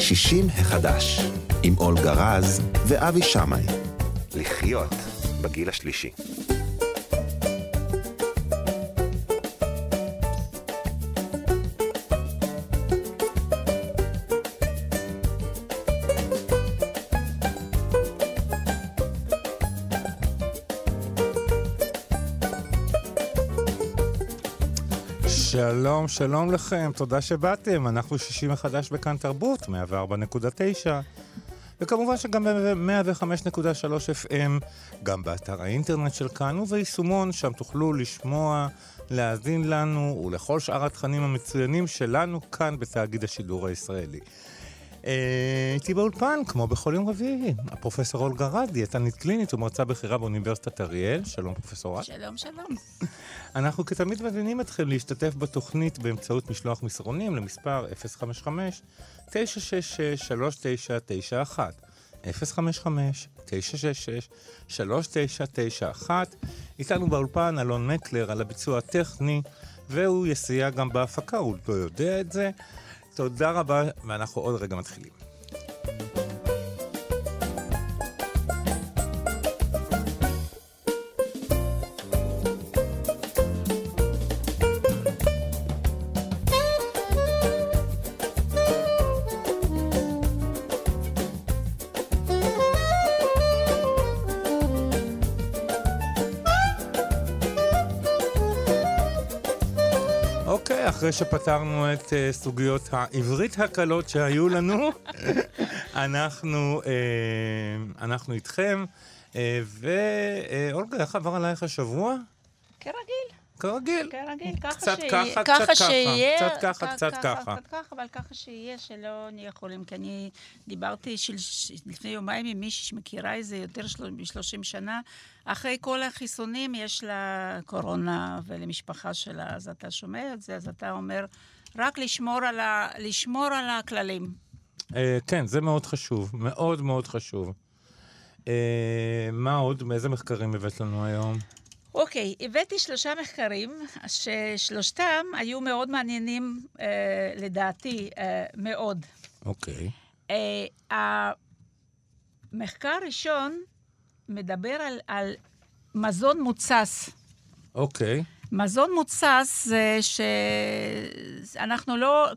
60 החדש, עם אולגה רז ואבי שמאי. לחיות בגיל השלישי. שלום, שלום לכם, תודה שבאתם. אנחנו שישי מחדש בכאן תרבות, 104.9, וכמובן שגם ב-105.3 FM, גם באתר האינטרנט של כאן וביישומון, שם תוכלו לשמוע, להאזין לנו ולכל שאר התכנים המצוינים שלנו כאן בתאגיד השידור הישראלי. אה, איתי באולפן, כמו בכל יום רביעי, הפרופסור אולגה רד, דיאטנית קלינית ומרצה בכירה באוניברסיטת אריאל. שלום, פרופסור רד. שלום, שלום. אנחנו כתמיד מבינים אתכם להשתתף בתוכנית באמצעות משלוח מסרונים למספר 055-966-3991. 055-966-3991. איתנו באולפן אלון מקלר על הביצוע הטכני, והוא יסייע גם בהפקה, הוא לא יודע את זה. תודה רבה, ואנחנו עוד רגע מתחילים. אחרי שפתרנו את uh, סוגיות העברית הקלות שהיו לנו, אנחנו, uh, אנחנו איתכם. Uh, ואולגה, איך עבר עלייך השבוע? כרגיל. כרגיל. כרגיל, ככה קצת שיהיה. ככה, ככה קצת שיהיה. ככה. קצת ככה, קצת ככה. קצת ככה, אבל ככה שיהיה, שלא נהיה יכולים. כי אני דיברתי של, לפני יומיים עם מישהי שמכירה איזה יותר מ-30 שנה. אחרי כל החיסונים יש לה קורונה ולמשפחה שלה, אז אתה שומע את זה, אז אתה אומר, רק לשמור על, ה, לשמור על הכללים. Uh, כן, זה מאוד חשוב, מאוד מאוד חשוב. Uh, מה עוד? מאיזה מחקרים הבאת לנו היום? אוקיי, okay, הבאתי שלושה מחקרים, ששלושתם היו מאוד מעניינים, uh, לדעתי, uh, מאוד. אוקיי. Okay. Uh, המחקר הראשון מדבר על, על מזון מוצס. אוקיי. Okay. מזון מוצס זה שאנחנו לא,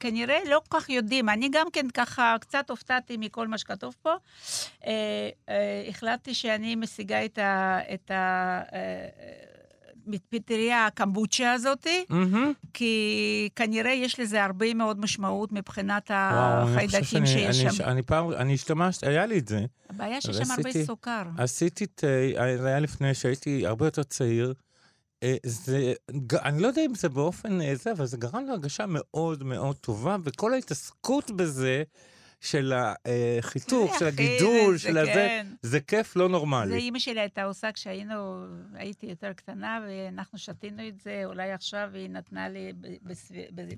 כנראה לא כל כך יודעים. אני גם כן ככה קצת הופתעתי מכל מה שכתוב פה. אה, אה, החלטתי שאני משיגה את ה... את ה מפטריה הקמבוצ'ה הזאת, mm-hmm. כי כנראה יש לזה הרבה מאוד משמעות מבחינת החיידקים שיש אני, שם. אני פעם, אני השתמשת, היה לי את זה. הבעיה שיש שם הרבה סוכר. עשיתי תה, זה היה לפני שהייתי הרבה יותר צעיר. זה, אני לא יודע אם זה באופן זה, אבל זה גרם להרגשה מאוד מאוד טובה, וכל ההתעסקות בזה, של החיתוך, של הגידול, של הזה, כן. זה כיף לא נורמלי. זה אימא שלי הייתה עושה כשהיינו, הייתי יותר קטנה, ואנחנו שתינו את זה, אולי עכשיו היא נתנה לי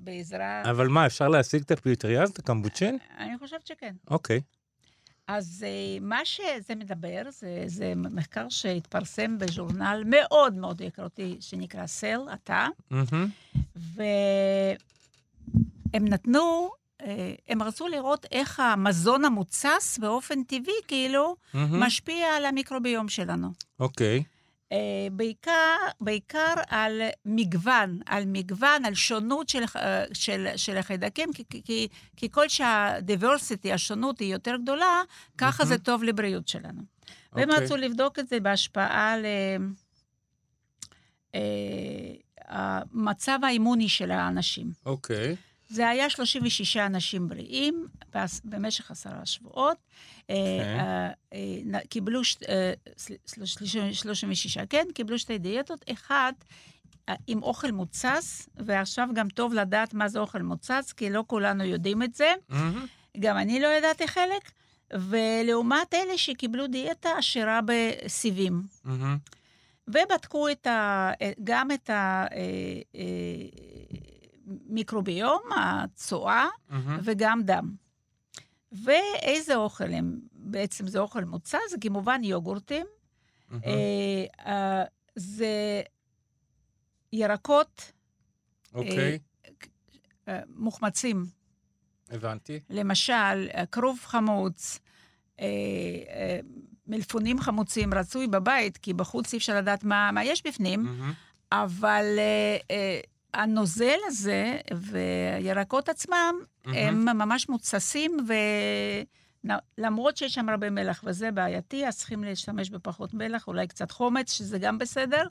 בעזרה. אבל מה, אפשר להשיג את הפטריה הזאת, הקמבוצ'ין? אני חושבת שכן. אוקיי. אז מה שזה מדבר, זה, זה מחקר שהתפרסם בז'ורנל מאוד מאוד יקרותי, שנקרא סל, אתה, mm-hmm. והם נתנו, הם רצו לראות איך המזון המוצס באופן טבעי, כאילו, mm-hmm. משפיע על המיקרוביום שלנו. אוקיי. Okay. בעיקר, בעיקר על מגוון, על מגוון, על שונות של, של, של החיידקים, כי, כי, כי כל שהדיברסיטי, השונות היא יותר גדולה, ככה mm-hmm. זה טוב לבריאות שלנו. Okay. והם אוקיי. רצו לבדוק את זה בהשפעה על המצב האימוני של האנשים. אוקיי. Okay. זה היה 36 אנשים בריאים במשך עשרה שבועות. Okay. אוקיי. קיבלו, 36, כן, קיבלו שתי דיאטות. אחד, עם אוכל מוצס, ועכשיו גם טוב לדעת מה זה אוכל מוצץ, כי לא כולנו יודעים את זה. Mm-hmm. גם אני לא ידעתי חלק. ולעומת אלה שקיבלו דיאטה עשירה בסיבים. Mm-hmm. ובדקו את ה, גם את ה... מיקרוביום, הצואה, mm-hmm. וגם דם. ואיזה אוכל הם? בעצם זה אוכל מוצא, זה כמובן יוגורטים. Mm-hmm. אה, אה, זה ירקות okay. אוקיי. אה, אה, מוחמצים. הבנתי. למשל, כרוב חמוץ, אה, אה, מלפונים חמוצים רצוי בבית, כי בחוץ אי אפשר לדעת מה, מה יש בפנים, Mm-hmm. אבל אה, אה, הנוזל הזה והירקות עצמם, מהמם. הם ממש מוצסים, ולמרות שיש שם הרבה מלח וזה בעייתי, אז צריכים להשתמש בפחות מלח, אולי קצת חומץ, שזה גם בסדר.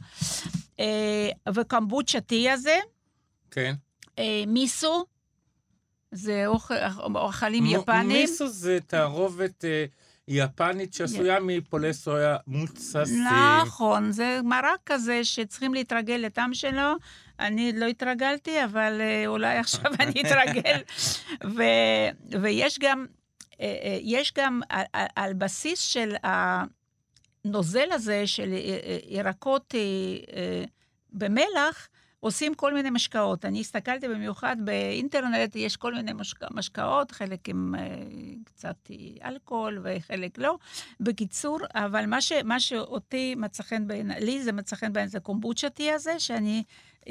אה, וקמבוצ'ה טי הזה, כן. אה, מיסו, זה אוכל, אוכלים יפנים. מיסו זה תערובת יפנית שעשויה מפולי סויה מוצסים. נכון, זה מרק כזה שצריכים להתרגל לטעם שלו. אני לא התרגלתי, אבל אה, אולי עכשיו אני אתרגל. ו- ויש גם, אה, אה, יש גם על, על, בסיס של הנוזל הזה של ירקות במלח, עושים כל מיני משקאות. אני הסתכלתי במיוחד באינטרנט, יש כל מיני משק... משקאות, חלק עם אה, קצת אה, אלכוהול וחלק לא. בקיצור, אבל מה, ש, מה שאותי מצא חן בעיניי, לי זה מצא חן בעיניי, זה קומבוצ'תי הזה, שאני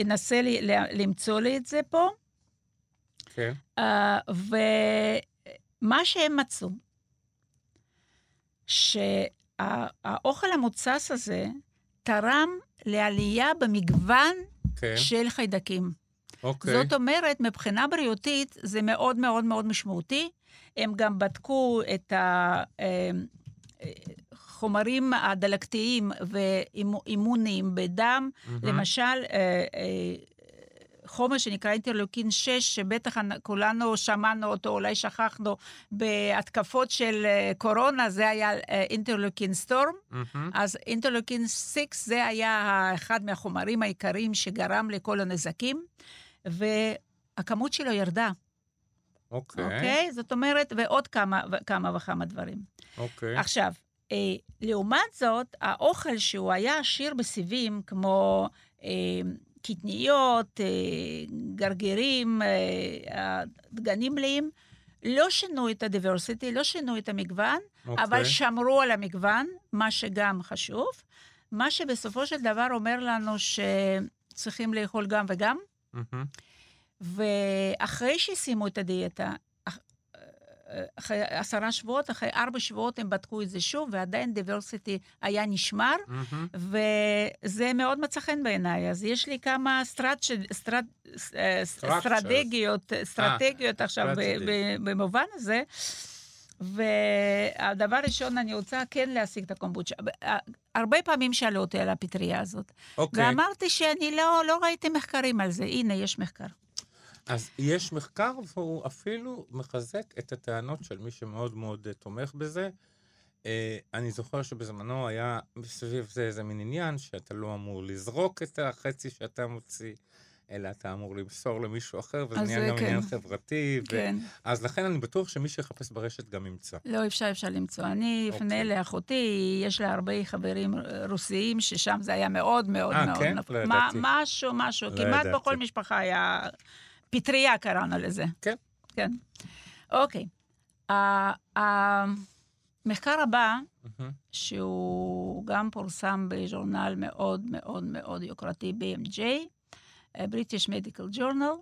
אנסה לי, למצוא לי את זה פה. כן. Uh, ומה שהם מצאו, שהאוכל המוצס הזה תרם לעלייה במגוון כן. של חיידקים. אוקיי. זאת אומרת, מבחינה בריאותית זה מאוד מאוד מאוד משמעותי. הם גם בדקו את החומרים הדלקתיים ואימוניים בדם. מהמם. למשל, אה, אה, חומר שנקרא אינטרלוקין 6, שבטח כולנו שמענו אותו, אולי שכחנו, בהתקפות של אה, קורונה, זה היה אה, אינטרלוקין storm. מהמם. אז אינטרלוקין 6 זה היה אחד מהחומרים העיקריים שגרם לכל הנזקים, והכמות שלו ירדה, אוקיי. אוקיי? זאת אומרת, ועוד כמה, כמה וכמה דברים. אוקיי. עכשיו, אה, לעומת זאת, האוכל שהוא היה עשיר בסיבים, כמו אה, קטניות, אה, גרגירים, אה, דגנים מלאים, לא שינו את הדיברסיטי, לא שינו את המגוון, אוקיי. אבל שמרו על המגוון, מה שגם חשוב. מה שבסופו של דבר אומר לנו שצריכים לאכול גם וגם, מהמם. ואחרי שסיימו את הדיאטה, אחרי עשרה שבועות, אחרי ארבע שבועות הם בדקו את זה שוב, ועדיין דיברסיטי היה נשמר, מהמם. וזה מאוד מצא חן בעיניי. אז יש לי כמה סטרט, סטרט, אה, Structures. אסטרטגיות, אסטרטגיות עכשיו במובן הזה. והדבר ראשון, אני רוצה כן להשיג את הקומבוצ'ה. הרבה פעמים שאלו אותי על הפטריה הזאת, אוקיי. ואמרתי שאני לא, לא ראיתי מחקרים על זה. הנה, יש מחקר. אז יש מחקר, והוא אפילו מחזק את הטענות של מי שמאוד מאוד אה, תומך בזה. אה, אני זוכר שבזמנו היה סביב זה איזה מין עניין, שאתה לא אמור לזרוק את החצי שאתה מוציא, אלא אתה אמור למסור למישהו אחר, וזה נהיה זה גם כן. עניין חברתי. ו... כן. אז לכן אני בטוח שמי שיחפש ברשת גם ימצא. לא, אפשר, אפשר למצוא. אני אפנה אוקיי. לאחותי, יש לה הרבה חברים רוסיים, ששם זה היה מאוד מאוד אה, מאוד... כן? נפ- לא ידעתי. משהו, משהו. לא כמעט ידעתי. בכל משפחה היה... פטריה קראנו לזה. כן. כן. אוקיי. המחקר הבא. שהוא גם פורסם בז'ורנל מאוד מאוד מאוד יוקרתי, BMJ, אה, British Medical Journal.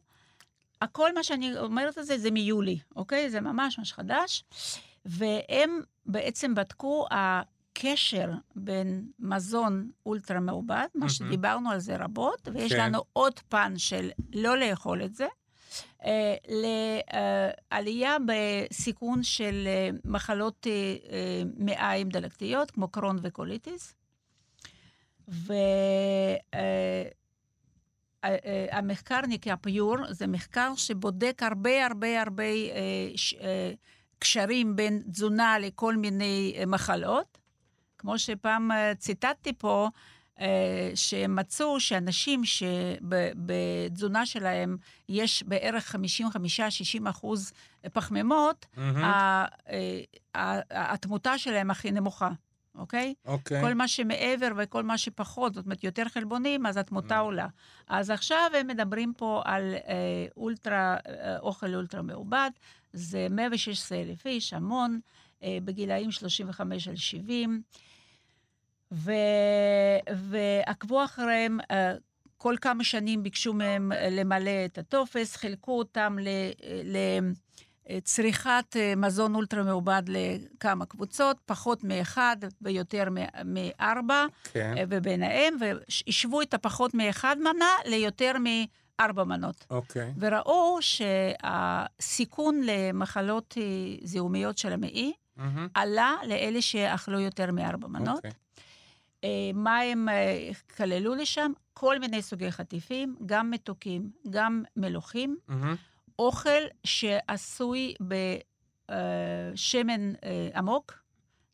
הכל מה שאני אומרת על זה, זה מיולי, אוקיי? זה ממש ממש חדש. והם בעצם בדקו הקשר בין מזון אולטרה מעובד, מה מהמם. שדיברנו על זה רבות, ויש כן. לנו עוד פן של לא לאכול את זה, אה, לעלייה בסיכון של אה, מחלות אה, אה, מעיים דלקתיות, כמו קרון וקוליטיס. והמחקר נקרא פיור, זה מחקר שבודק הרבה הרבה הרבה אה, אה, קשרים בין תזונה לכל מיני אה, מחלות. כמו שפעם אה, ציטטתי פה, אה, שהם מצאו שאנשים שבתזונה שלהם יש בערך 55-60 אחוז פחמימות, ה- התמותה שלהם הכי נמוכה, אוקיי? אוקיי. כל מה שמעבר וכל מה שפחות, זאת אומרת, יותר חלבונים, אז התמותה Mm. עולה. אז עכשיו הם מדברים פה על אה, אולטרה, אה, אוכל אולטרה מעובד, זה 116 אלף איש, המון, בגילאים 35 על 70, ו, ועקבו אחריהם, אה, כל כמה שנים ביקשו מהם אה, למלא את הטופס, חילקו אותם ל... ל צריכת אה, מזון אולטרה מעובד לכמה קבוצות, פחות מאחד ויותר מארבע, כן. אה, וביניהם, והשוו את הפחות מאחד מנה ליותר מארבע מנות. אוקיי. וראו שהסיכון למחלות אה, זיהומיות של המעי מהמם. עלה לאלה שאכלו יותר מארבע מנות. אה, מה הם אה, כללו לשם? כל מיני סוגי חטיפים, גם מתוקים, גם מלוחים. מהמם. אוכל שעשוי בשמן אה, עמוק,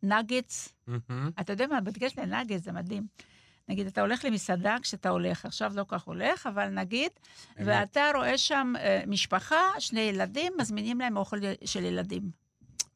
נגץ. מהמם. אתה יודע מה, בדגש לנגץ זה מדהים. נגיד, אתה הולך למסעדה כשאתה הולך, עכשיו לא כך הולך, אבל נגיד, אמת. ואתה רואה שם אה, משפחה, שני ילדים, מזמינים להם אוכל של ילדים.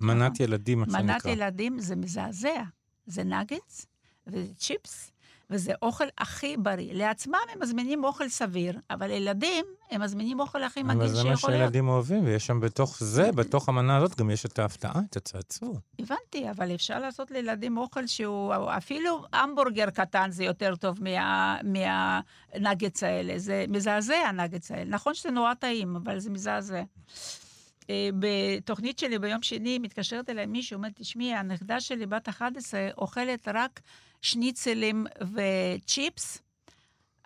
מנת ילדים, מה שנקרא. מנת ילדים זה מזעזע. זה נגץ, וזה צ'יפס, וזה אוכל הכי בריא. לעצמם הם מזמינים אוכל סביר, אבל לילדים, הם מזמינים אוכל הכי אבל מגעיל זה מה שיכול להיות. שילדים אוהבים, ויש שם בתוך זה, בתוך המנה הזאת, גם יש את ההפתעה, את הצעצוע. הבנתי, אבל אפשר לעשות לילדים אוכל שהוא, אפילו המבורגר קטן זה יותר טוב מה, מהנגץ האלה. זה מזעזע, הנגץ האלה. נכון שזה נורא טעים, אבל זה מזעזע. אה, בתוכנית שלי ביום שני מתקשרת אליי מישהו, אומרת, תשמעי, הנכדה שלי בת 11 אוכלת רק שניצלים וצ'יפס.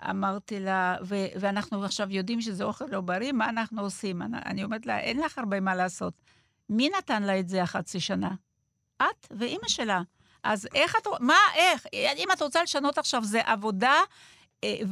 אמרתי לה, ו- ואנחנו עכשיו יודעים שזה אוכל לא בריא, מה אנחנו עושים? אני, אני אומרת לה, אין לך הרבה מה לעשות. מי נתן לה את זה החצי שנה? את ואימא שלה. אז איך את... מה, איך? אם את רוצה לשנות עכשיו, זה עבודה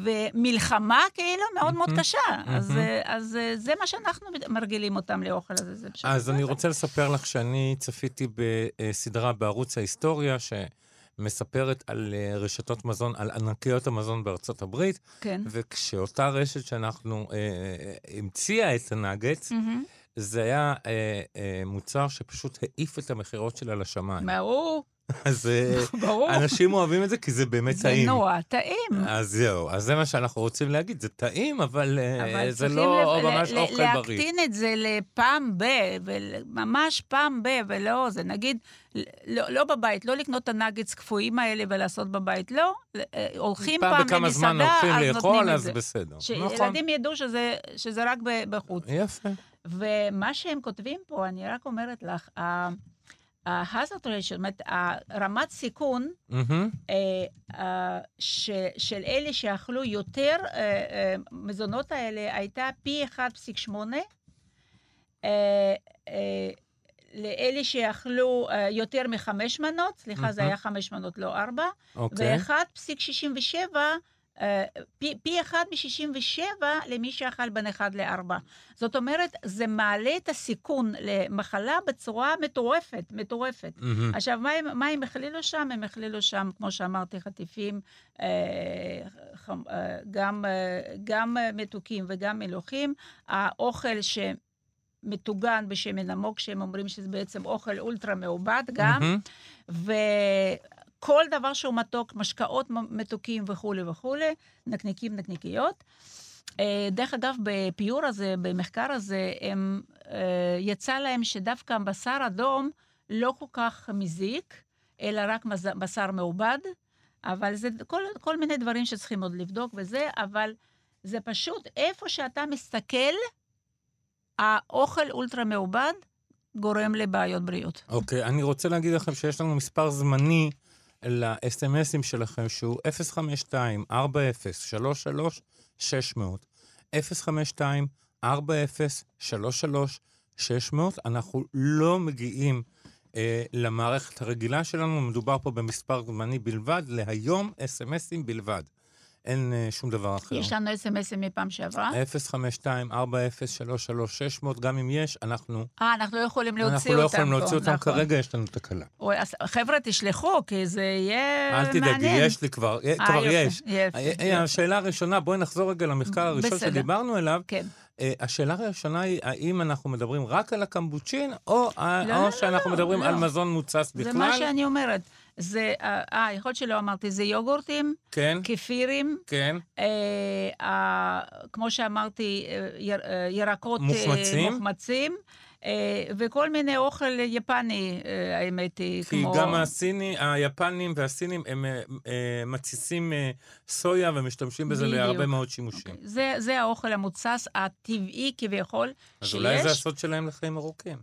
ומלחמה כאילו מאוד מאוד. קשה. אז. אה, אז אה, זה מה שאנחנו מרגילים אותם לאוכל הזה. זה אז אני. רוצה לספר לך שאני צפיתי בסדרה בערוץ ההיסטוריה, שמספרת על אה, רשתות מזון, על ענקיות המזון בארצות הברית, כן. וכשאותה רשת שאנחנו אה, המציאה את הנגץ, מהמם. זה היה אה, אה, מוצר שפשוט העיף את המכירות שלה לשמיים. ברור, אז אה, ברור. אנשים אוהבים את זה כי זה באמת זה טעים. נורא טעים. אז זהו, אז זה מה שאנחנו רוצים להגיד, זה טעים, אבל, אה, אבל זה לא ל- ממש ל- אוכל בריא. להקטין את זה לפעם ב, ממש פעם ב, ולא, זה נגיד, לא, לא בבית, לא לקנות את הנאגץ קפואים האלה ולעשות בבית, לא, אה, הולכים פעם, פעם בכמה זמן למסעדה, הולכים אז לאכול, נותנים את אז זה. בסדר. נכון, שילדים ידעו שזה, שזה רק בחוץ. יפה. ומה שהם כותבים פה, אני רק אומרת לך, ה-hazard ratio, זאת אומרת, הרמת סיכון. אה, אה, ש, של אלה שאכלו יותר אה, מזונות האלה הייתה פי 1.8. אה, אה, לאלה שאכלו יותר מחמש מנות, סליחה, זה. היה חמש מנות, לא ארבע, אוקיי. ו-1.67, אה, פי, פי אחד מ-67 למי שאכל בין אחד לארבע. זאת אומרת, זה מעלה את הסיכון למחלה בצורה מטורפת, מטורפת. מהמם. עכשיו, מה מה הם הכלילו שם? הם הכלילו שם, כמו שאמרתי, חטיפים, אה, חמ, אה, גם, אה, גם מתוקים וגם מלוכים. האוכל שמטוגן בשמן עמוק, שהם אומרים שזה בעצם אוכל אולטרה מעובד גם. מהמם. וכל דבר שהוא מתוק, משקאות מתוקים וכולי וכולי, נקניקים, נקניקיות. אה, דרך אגב, בפיור הזה, במחקר הזה, הם, אה, יצא להם שדווקא בשר אדום לא כל כך מזיק, אלא רק בשר מעובד, אבל זה כל, כל מיני דברים שצריכים עוד לבדוק וזה, אבל זה פשוט, איפה שאתה מסתכל, האוכל אולטרה מעובד גורם לבעיות בריאות. אוקיי, אני רוצה להגיד לכם שיש לנו מספר זמני ל-SMSים שלכם, שהוא 052-40-33-600. 052-40-33-600. אנחנו לא מגיעים אה, למערכת הרגילה שלנו, מדובר פה במספר זמני בלבד, להיום SMSים בלבד. אין אה, שום דבר אחר. יש לנו אס.אם.אסים מפעם שעברה. 052-40-33-600, גם אם יש, אנחנו, אה, אנחנו לא יכולים להוציא אותם אנחנו לא יכולים להוציא פה, אותם נכון. כרגע, יש לנו תקלה. אוי, אז חבר'ה, תשלחו, כי זה יהיה אל מעניין. תדאגי, יש לי כבר, אה, כבר יופי, יש. אה. השאלה הראשונה, בואי נחזור רגע למחקר הראשון. שדיברנו עליו. כן. אה, השאלה הראשונה היא, האם אנחנו מדברים רק על הקמבוצ'ין, או לא, לא, שאנחנו לא, מדברים. על מזון מוצס זה בכלל? מה שאני אומרת. זה, אה, אה, יכול להיות שלא אמרתי, זה יוגורטים, כן, כפירים, כן. אה, אה, כמו שאמרתי, אה, יר, אה, ירקות אה, מוחמצים? מוחמצים, אה, וכל מיני אוכל יפני, אה, האמת היא, כי כמו... גם הסיני, היפנים והסינים, הם אה, אה, מתסיסים אה, סויה ומשתמשים בזה בדיוק. להרבה מאוד שימושים. זה, זה האוכל המוצס הטבעי כביכול אז שיש. אולי זה הסוד שלהם לחיים ארוכים.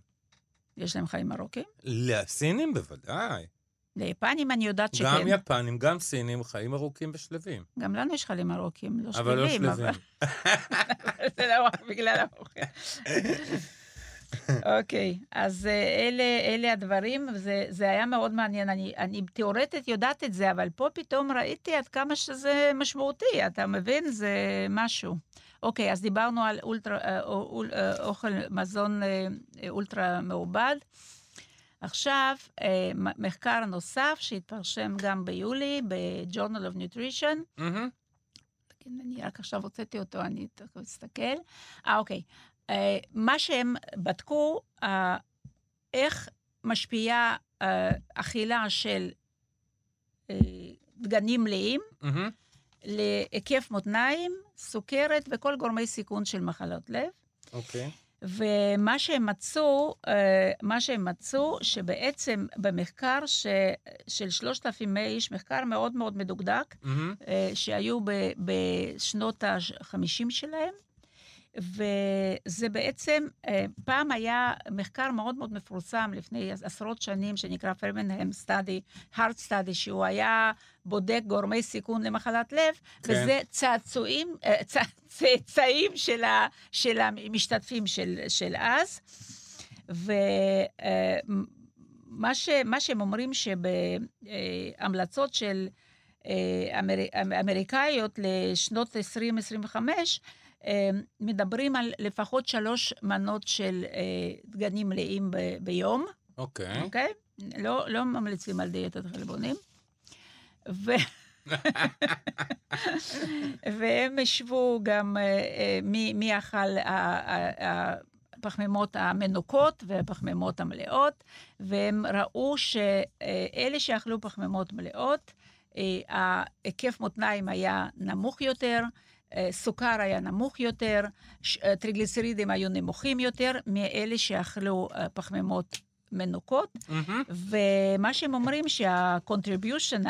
יש להם חיים ארוכים. לסינים בוודאי. ליפנים אני יודעת שכן. גם יפנים, גם סינים, חיים ארוכים ושלווים. גם לנו יש חיים ארוכים, לא אבל לא שלווים. שלווים. זה לא רק בגלל האוכל. אוקיי, אז אה, אלה, אלה הדברים, זה, זה היה מאוד מעניין. אני, אני תיאורטית יודעת את זה, אבל פה פתאום ראיתי עד כמה שזה משמעותי, אתה מבין? זה משהו. אוקיי, אז דיברנו על אולטרה, אה, אה, אוכל, מזון אולטרה מעובד. עכשיו, אה, מחקר נוסף שהתפרשם גם ביולי ב-Journal of Nutrition. כן, אני רק עכשיו הוצאתי אותו, אני תכף אסתכל. אה, אוקיי. אה, מה שהם בדקו, אה, איך משפיעה אכילה של דגנים מלאים מהמם. להיקף מותניים, סוכרת וכל גורמי סיכון של מחלות לב. אוקיי. ומה שהם מצאו, אה, מה שהם מצאו, שבעצם במחקר ש, של 3,100 איש, מחקר מאוד מאוד מדוקדק. אה, שהיו ב- בשנות ה-50 שלהם, וזה בעצם, אה, פעם היה מחקר מאוד מאוד מפורסם לפני עשרות שנים, שנקרא פרמנהם סטאדי, הארט סטאדי, שהוא היה בודק גורמי סיכון למחלת לב, כן. וזה צעצועים, אה, צאצאים של, ה, של המשתתפים של, של אז. ומה ש, מה שהם אומרים שבהמלצות של אה, אמר, אמריקאיות לשנות 2025, אה, מדברים על לפחות שלוש מנות של אה, דגנים מלאים ב, ביום, אוקיי. אוקיי? לא, לא ממליצים על דיאטת חלבונים. ו... והם השוו גם אה, אה, מי, מי אכל הפחמימות המנוקות והפחמימות המלאות, והם ראו שאלה שאכלו פחמימות מלאות, ההיקף מותניים היה נמוך יותר, סוכר היה נמוך יותר, אה, טריגליצרידים היו נמוכים יותר מאלה שאכלו אה, פחמימות מנוקות. מהמם. ומה שהם אומרים שה-contribution,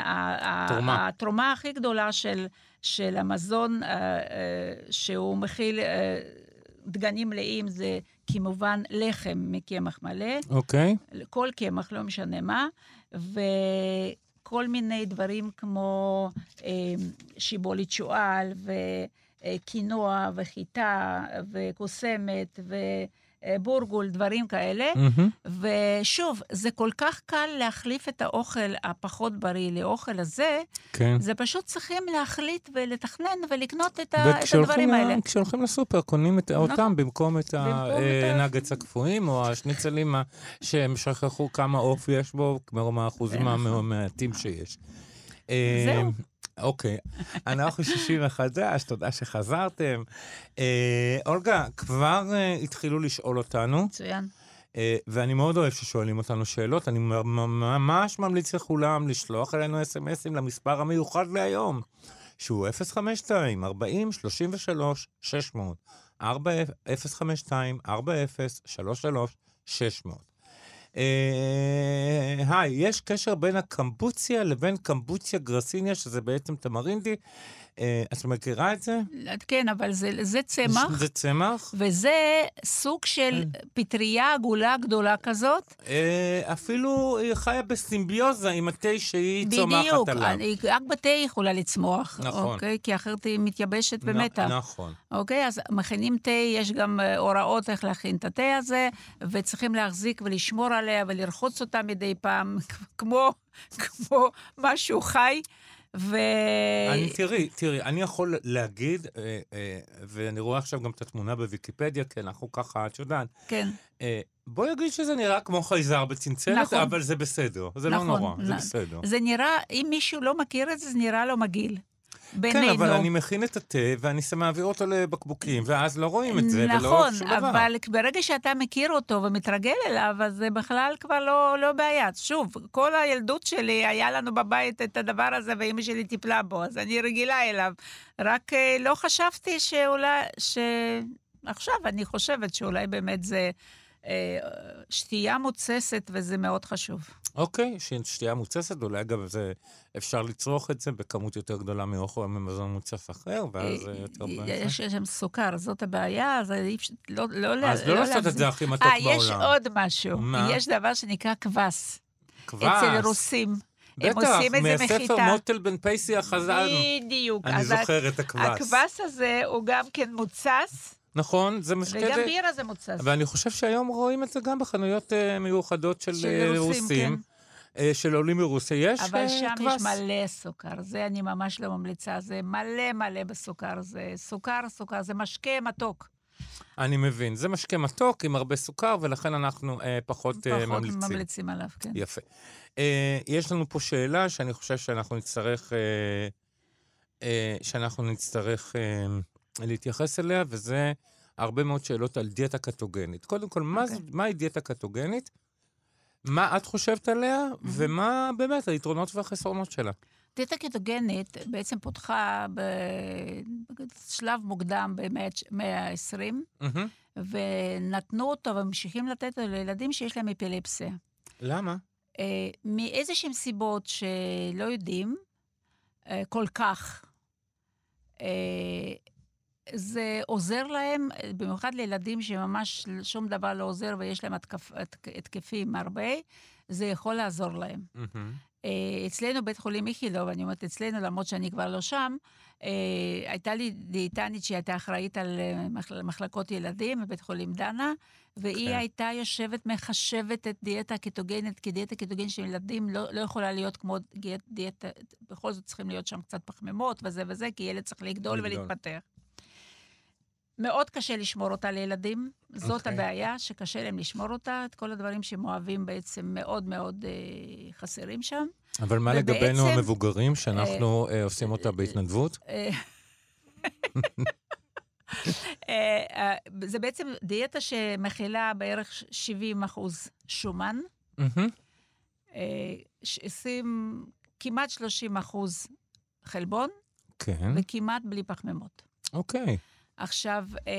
תרומה. התרומה הכי גדולה של, של המזון אה, אה, שהוא מכיל אה, דגנים מלאים זה כמובן לחם מקמח מלא, אוקיי. כל קמח, לא משנה מה, וכל מיני דברים כמו אה, שיבולת שועל וקינוע וחיטה וקוסמת ובורגול, דברים כאלה. מהמם. ושוב, זה כל כך קל להחליף את האוכל הפחות בריא לאוכל הזה, כן. זה פשוט צריכים להחליט ולתכנן ולקנות את, ה- את וכשהולכים הדברים האלה. כשהולכים לסופר, קונים את- נכון. אותם את במקום את הנגץ הקפואים, או השניצלים שהם שכחו כמה עוף יש בו, כמו מהאחוזים נכון. המעטים שיש. זהו. אוקיי, אנחנו שישי מחדש, תודה שחזרתם. אה, אולגה, כבר אה, התחילו לשאול אותנו, מצוין. אה, ואני מאוד אוהב ששואלים אותנו שאלות. אני ממש ממליץ לכולם לשלוח אלינו אס.אם.אסים למספר המיוחד להיום, שהוא 052 40 33 600. 052 40 33 600. אה, היי, יש קשר בין הקמבוציה לבין קמבוציה גרסיניה, שזה בעצם תמרינדי. אה, את מכירה את זה? כן, אבל זה, זה צמח, זה צמח. וזה סוג של פטריה עגולה גדולה כזאת. אה, אפילו היא חיה בסימביוזה עם התה שהיא צומחת בדיוק, עליו. אני- רק בתה היא יכולה לצמוח. נכון. אוקיי? כי אחרת היא מתייבשת נ- במתח. נכון. אוקיי, אז מכינים תה, יש גם אה, הוראות איך להכין את התה הזה, וצריכים להחזיק ולשמור עליה ולרחוץ אותה מדי פעם, כמו, כמו משהו חי. ו... אני, תראי, תראי, אני יכול להגיד, אה, אה, ואני רואה עכשיו גם את התמונה בוויקיפדיה, כי אנחנו ככה, את יודעת, כן, אה, בואי נגיד שזה נראה כמו חייזר בצנצנת, נכון. אבל זה בסדר, זה נכון, לא נורא, זה נ- בסדר. זה נראה, אם מישהו לא מכיר את זה, זה נראה לו מגעיל. בינינו. כן, אבל אני מכין את התה ואני מעביר אותו לבקבוקים, ואז לא רואים את זה, ולא נכון, שום דבר. אבל ברגע שאתה מכיר אותו ומתרגל אליו, אז זה בכלל כבר לא, לא בעיה. שוב, כל הילדות שלי, היה לנו בבית את הדבר הזה, ואימא שלי טיפלה בו, אז אני רגילה אליו. רק אה, לא חשבתי שאולי, שעכשיו אני חושבת שאולי באמת זה שתייה מוצסת, וזה מאוד חשוב. אוקיי, שתייה מוצסת, אולי אגב זה, אפשר לצרוך את זה בכמות יותר גדולה מאוכל או ממזון מוצס אחר, ואז זה יותר אה, בעיה. יש שם סוכר, זאת הבעיה, אז אי אפשר, לא, לא, אז לא לעשות את. זה הכי מתוק אה, בעולם. יש עוד משהו. מה? יש דבר שנקרא קבס. כבש. אצל רוסים. הם בטח, עושים את זה מהספר מחיטה. מוטל בן פייסי החזן. בדיוק. אני זוכר את הקבס. הקבס הזה הוא גם כן מוצס, נכון, זה מה וגם. בירה זה מוצס. ואני חושב שהיום רואים את זה גם בחנויות אה, מיוחדות של, של אה, רוסים, רוסים, אה, של עולים מרוסיה. יש אבל אה, שם קבס? יש מלא סוכר, זה אני ממש לא ממליצה, זה מלא מלא בסוכר, זה סוכר, סוכר, זה משקה מתוק. אני מבין. זה משקה מתוק עם הרבה סוכר, ולכן אנחנו אה, פחות, אה, פחות ממליצים. ממליצים עליו, כן. יפה. אה, יש לנו פה שאלה שאני חושב שאנחנו נצטרך, אה, אה, שאנחנו נצטרך אה, להתייחס אליה, וזה הרבה מאוד שאלות על דיאטה קטוגנית. קודם כל, מה, אוקיי. okay. מהי דיאטה קטוגנית? מה את חושבת עליה, ומה באמת היתרונות והחסרונות שלה? דיאטה קטוגנית בעצם פותחה בשלב מוקדם במאה ה-20, מהמם. ונתנו אותו וממשיכים לתת אותו לילדים שיש להם אפילפסיה. למה? אה, מאיזשהם סיבות שלא יודעים אה, כל כך, אה, זה עוזר להם, במיוחד לילדים שממש שום דבר לא עוזר ויש להם התקפ, התק- התקפים הרבה, זה יכול לעזור להם. מהמם. אה, אצלנו בית חולים איכילוב, אני אומרת אצלנו, למרות שאני כבר לא שם, אה, הייתה לי דיאטנית שהייתה אחראית על אה, מחל- מחלקות ילדים בבית חולים דנה, והיא כן. הייתה יושבת, מחשבת את דיאטה קטוגנית, כי דיאטה קטוגנית של ילדים לא, לא יכולה להיות כמו דיאט, דיאטה, בכל זאת צריכים להיות שם קצת פחמימות וזה וזה, כי ילד צריך לגדול. ולהתפתח. מאוד קשה לשמור אותה לילדים, זאת אוקיי. הבעיה, שקשה להם לשמור אותה, את כל הדברים שהם אוהבים בעצם מאוד מאוד אה, חסרים שם. אבל מה ובעצם- לגבינו המבוגרים, שאנחנו אה, עושים אותה בהתנדבות? אה, אה, אה, זה בעצם דיאטה שמכילה בערך 70 אחוז שומן, מהמם. אה, ש- 20, כמעט 30 אחוז חלבון, כן, וכמעט בלי פחמימות. אוקיי. עכשיו, אה,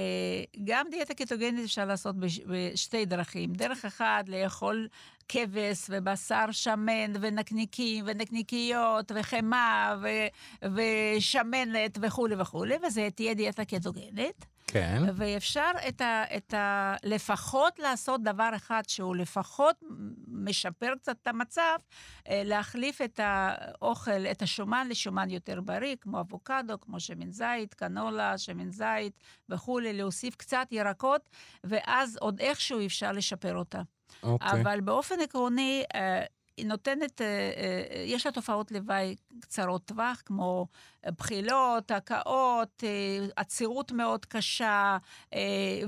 גם דיאטה קטוגנית אפשר לעשות בש- בשתי דרכים. דרך אחת, לאכול כבש ובשר שמן ונקניקים ונקניקיות וחמאה ושמנת וכולי וכולי, וזה תהיה דיאטה קטוגנית. כן. ואפשר את ה, את ה... לפחות לעשות דבר אחד שהוא לפחות משפר קצת את המצב, אה, להחליף את האוכל, את השומן לשומן יותר בריא, כמו אבוקדו, כמו שמן זית, קנולה, שמן זית וכולי, להוסיף קצת ירקות, ואז עוד איכשהו אפשר לשפר אותה. אוקיי. אבל באופן עקרוני, אה, נותנת, אה, אה, יש לה תופעות לוואי קצרות טווח, כמו אה, בחילות, הקאות, עצירות מאוד קשה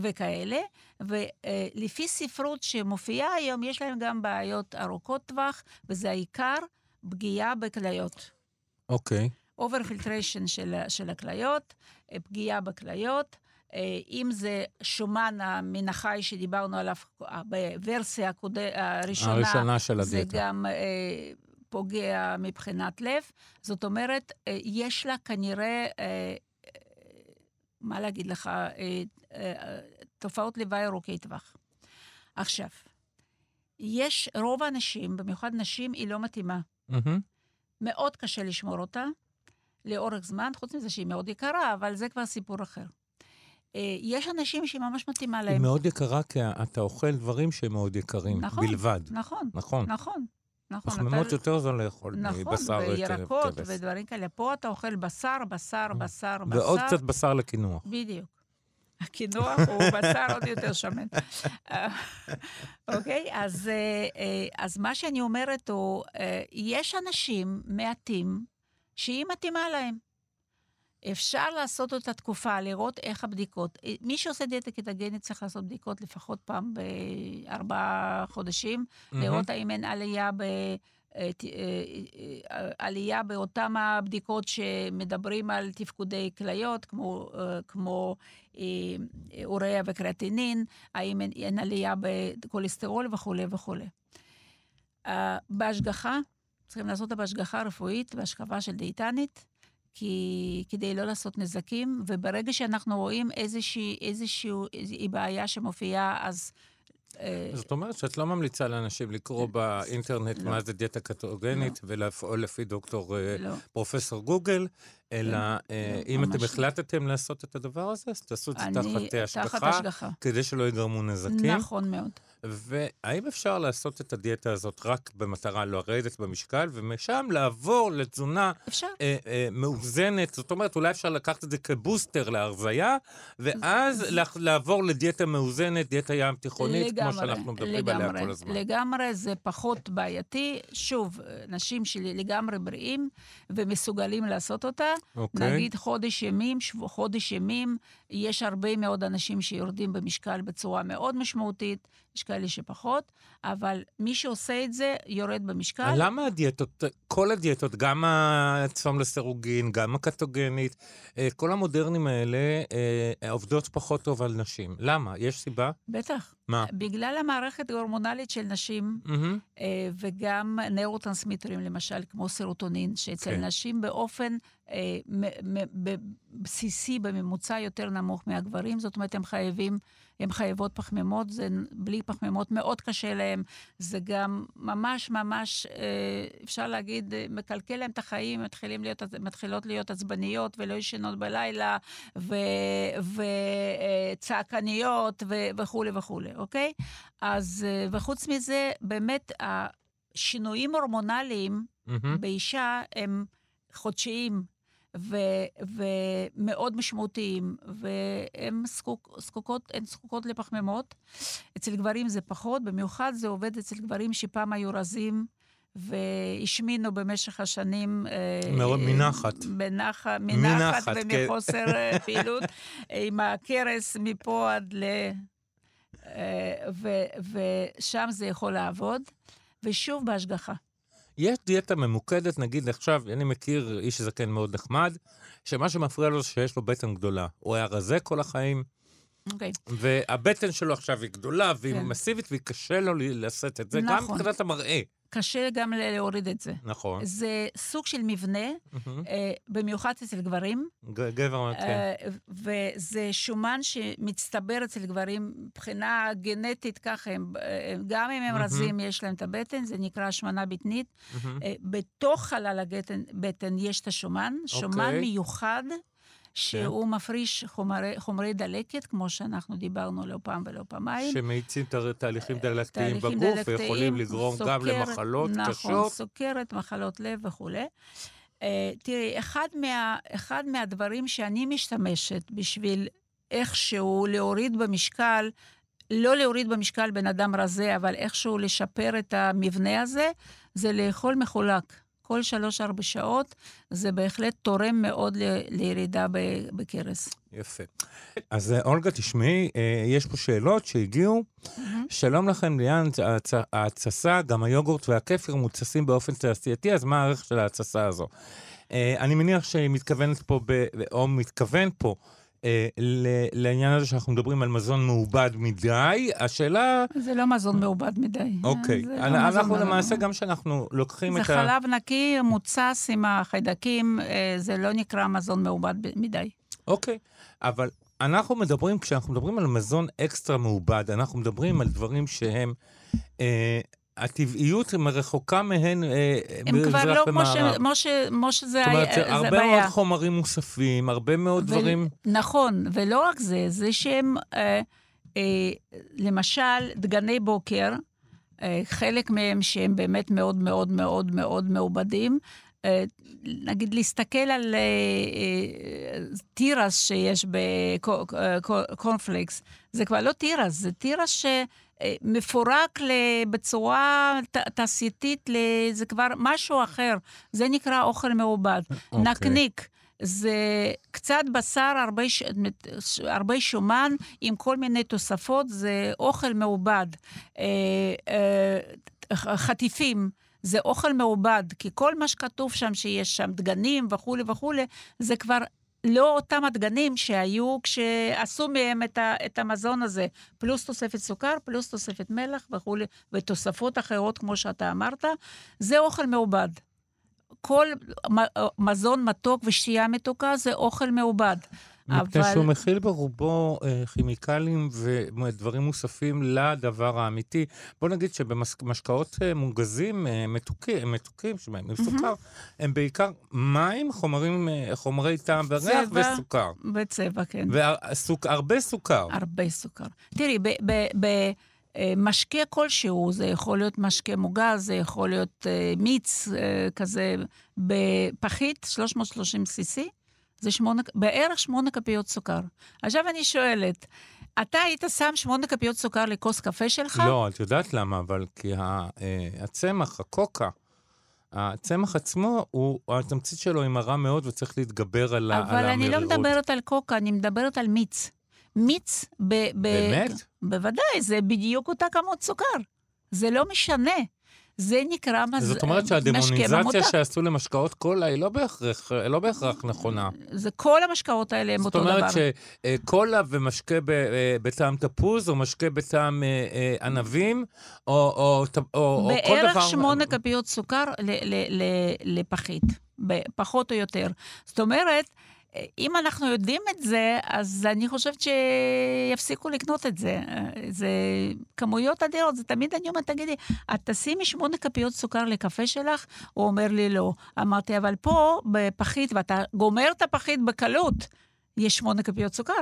וכאלה. ולפי ספרות שמופיעה היום, יש להם גם בעיות ארוכות טווח, וזה העיקר פגיעה בכליות. אוקיי. over filtration של, של הכליות, פגיעה בכליות. אה, אם זה שומן מן החי שדיברנו עליו אה, בוורסיה הקוד- הראשונה, הראשונה של זה הדיאטה. גם אה, פוגע מבחינת לב. זאת אומרת, אה, יש לה כנראה, אה, אה, מה להגיד לך, תופעות לוואי ארוכי טווח. עכשיו, יש רוב האנשים, במיוחד נשים, היא לא מתאימה. מהמם. מאוד קשה לשמור אותה לאורך זמן, חוץ מזה שהיא מאוד יקרה, אבל זה כבר סיפור אחר. אה, יש אנשים שהיא ממש מתאימה היא להם. מאוד יקרה, כי אתה אוכל דברים שהם מאוד יקרים, נכון, בלבד. נכון, נכון. נכון. נכון, פחמימות אתה- יותר זול לאכול נכון, מבשר וירקות כבש. ודברים כאלה. פה אתה אוכל בשר, בשר, בשר, בשר. ועוד קצת בשר לקינוח. בדיוק. הקינוח הוא בשר עוד יותר שמן. אה, אוקיי, אז, אה, אה, אז מה שאני אומרת הוא, אה, יש אנשים מעטים שהיא מתאימה להם. אפשר לעשות אותה תקופה, לראות איך הבדיקות. אה, מי שעושה דיאטה קטגנית צריך לעשות בדיקות לפחות פעם בארבעה חודשים, לראות האם אין עלייה ב, אה, עלייה באותן הבדיקות שמדברים על תפקודי כליות, כמו, כמו אוריה וקריאטינין, האם אין עלייה בכולסטרול וכולי וכולי. בהשגחה, צריכים לעשות אותה בהשגחה רפואית, בהשקפה של דיאטנית, כי, כדי לא לעשות נזקים, וברגע שאנחנו רואים איזושהי, איזושהי איזושהי בעיה שמופיעה, אז... אה, זאת אומרת שאת לא ממליצה לאנשים לקרוא באינטרנט לא. מה זה דיאטה קטוגנית לא. ולפעול לפי דוקטור אה, לא. פרופסור גוגל, אלא כן. אה, אם אתם החלטתם לעשות את הדבר הזה, אז תעשו את זה תחת השגחה, כדי שלא יגרמו נזקים. נכון מאוד. והאם אפשר לעשות את הדיאטה הזאת רק במטרה לרדת במשקל, ומשם לעבור לתזונה אה, אה, מאוזנת? זאת אומרת, אולי אפשר לקחת את זה כבוסטר להרזייה, ואז לעבור לדיאטה מאוזנת, דיאטה ים תיכונית, לגמרי, כמו שאנחנו מדברים לגמרי, עליה כל הזמן. לגמרי, זה פחות בעייתי. שוב, נשים שלי לגמרי בריאים ומסוגלים לעשות אותה. אוקיי. נגיד חודש ימים, שבוע, חודש ימים, יש הרבה מאוד אנשים שיורדים במשקל בצורה מאוד משמעותית. יש כאלה שפחות, אבל מי שעושה את זה יורד במשקל. למה הדיאטות, כל הדיאטות, גם הצום לסירוגין, גם הקטוגנית, אה, כל המודרנים האלה אה, עובדות פחות טוב על נשים? למה? יש סיבה? בטח. מה? בגלל המערכת ההורמונלית של נשים, mm-hmm. וגם נאורוטרנסמיטרים, למשל, כמו סרוטונין, שאצל כן. נשים באופן בסיסי, בממוצע יותר נמוך מהגברים, זאת אומרת, הם חייבים, הם חייבות פחמימות, זה בלי פחמימות מאוד קשה להם, זה גם ממש ממש, אה, אפשר להגיד, מקלקל להם את החיים, מתחילים להיות, מתחילות להיות עצבניות ולא ישנות בלילה, וצעקניות וכולי וכולי, אוקיי? אז, אה, וחוץ מזה, באמת, השינויים הורמונליים mm-hmm. באישה הם חודשיים. ו- ומאוד משמעותיים, והן זקוק, זקוקות, זקוקות לפחמימות. אצל גברים זה פחות, במיוחד זה עובד אצל גברים שפעם היו רזים. והשמינו במשך השנים... אה, מנחת. בנח, מנחת כן. ומחוסר כן. פעילות, עם הכרס מפה עד ל... אה, ו, ושם זה יכול לעבוד, ושוב בהשגחה. יש דיאטה ממוקדת, נגיד עכשיו, אני מכיר איש זקן מאוד נחמד, שמה שמפריע לו זה שיש לו בטן גדולה. הוא היה רזה כל החיים, אוקיי. Okay. והבטן שלו עכשיו היא גדולה והיא כן. מסיבית, והיא קשה לו לשאת את זה, נכון. גם מבחינת המראה. קשה גם להוריד את זה. נכון. זה סוג של מבנה. אה, במיוחד אצל גברים. גבר, כן. אה, וזה שומן שמצטבר אצל גברים מבחינה גנטית, ככה, הם, אה, גם אם הם. רזים, יש להם את הבטן, זה נקרא השמנה בטנית. בתוך חלל הבטן יש את השומן, שומן. אוקיי. מיוחד. שהוא כן. מפריש חומרי, חומרי דלקת, כמו שאנחנו דיברנו לא פעם ולא פעמיים. שמאיצים תהליכים אה, דלקתיים בגוף, דלקתיים, ויכולים לגרום סוכר, גם למחלות נכון, קשות. נכון, סוכרת, מחלות לב וכולי. Uh, תראי, אחד, מה, אחד מהדברים שאני משתמשת בשביל איכשהו להוריד במשקל, לא להוריד במשקל בן אדם רזה, אבל איכשהו לשפר את המבנה הזה, זה לאכול מחולק. כל שלוש-ארבע שעות, זה בהחלט תורם מאוד ל- לירידה בקרס. יפה. אז אה, אולגה, תשמעי, אה, יש פה שאלות שהגיעו. Mm-hmm. שלום לכם, ליאן, ההתססה, גם היוגורט והכפר מותססים באופן תעשייתי, אז מה הערך של ההתססה הזו? אה, אני מניח שהיא מתכוונת פה, ב, או מתכוון פה, לעניין הזה שאנחנו מדברים על מזון מעובד מדי, השאלה... זה לא מזון מעובד מדי. אוקיי. לא אנחנו למעשה, גם כשאנחנו לוקחים את ה... זה חלב נקי, מוצס עם החיידקים, אה, זה לא נקרא מזון מעובד מדי. אוקיי, אבל אנחנו מדברים, כשאנחנו מדברים על מזון אקסטרה מעובד, אנחנו מדברים על דברים שהם... אה, הטבעיות רחוקה מהן אה, הם כבר לא כמו שזה היה, זאת אומרת, הרבה בעיה. מאוד חומרים מוספים, הרבה מאוד ו- דברים... נכון, ולא רק זה, זה שהם, אה, אה, למשל, דגני בוקר, אה, חלק מהם שהם באמת מאוד מאוד מאוד מאוד מעובדים, אה, נגיד להסתכל על אה, אה, תירס שיש בקורנפלקס, זה כבר לא תירס, זה תירס ש... מפורק בצורה תעשייתית, זה כבר משהו אחר. זה נקרא אוכל מעובד. Okay. אוקיי. נקניק. זה קצת בשר, הרבה. הרבה שומן, עם כל מיני תוספות, זה אוכל מעובד. חטיפים, זה אוכל מעובד, כי כל מה שכתוב שם, שיש שם דגנים וכולי וכולי, זה כבר לא אותם הדגנים שהיו כשעשו מהם את, ה, את המזון הזה, פלוס תוספת סוכר, פלוס תוספת מלח וכולי, ותוספות אחרות, כמו שאתה אמרת, זה אוכל מעובד. כל מזון מתוק ושתייה מתוקה זה אוכל מעובד. מפני אבל... שהוא מכיל ברובו אה, כימיקלים ודברים מוספים לדבר האמיתי. בוא נגיד שבמשקאות אה, מוגזים, אה, מתוקים, מתוקים שבהם עם סוכר. הם בעיקר מים, חומרים, אה, חומרי טעם וריח וסוכר. וצבע, כן. והרבה סוכר. הרבה סוכר. תראי, ב... ב, ב אה, משקה כלשהו, זה יכול להיות משקה מוגז, זה יכול להיות uh, מיץ uh, כזה בפחית, 330 cc, זה שמונה, בערך שמונה כפיות סוכר. עכשיו אני שואלת, אתה היית שם שמונה כפיות סוכר לכוס קפה שלך? לא, את יודעת למה, אבל כי הצמח, הקוקה, הצמח עצמו, הוא, התמצית שלו היא מרה מאוד וצריך להתגבר על המרירות. אבל אני לא מדברת על קוקה, אני מדברת על מיץ. מיץ ב... ב באמת? בוודאי, זה בדיוק אותה כמות סוכר. זה לא משנה. זה נקרא מז... זאת אומרת שהדמוניזציה שעשו למשקאות קולה היא לא בהכרח, לא בהכרח נכונה. זה כל המשקאות האלה הם אותו דבר. זאת אומרת שקולה ומשקה אה, בטעם תפוז, או משקה בטעם אה, אה, ענבים, או, או, או, או כל דבר... בערך שמונה כפיות סוכר לפחית, פחות או יותר. זאת אומרת, אם אנחנו יודעים את זה, אז אני חושבת שיפסיקו לקנות את זה. זה כמויות אדירות, זה תמיד אני אומרת, תגידי, את תשימי שמונה כפיות סוכר לקפה שלך? הוא אומר לי לא. אמרתי, אבל פה, בפחית, ואתה גומר את הפחית בקלות, יש שמונה כפיות סוכר.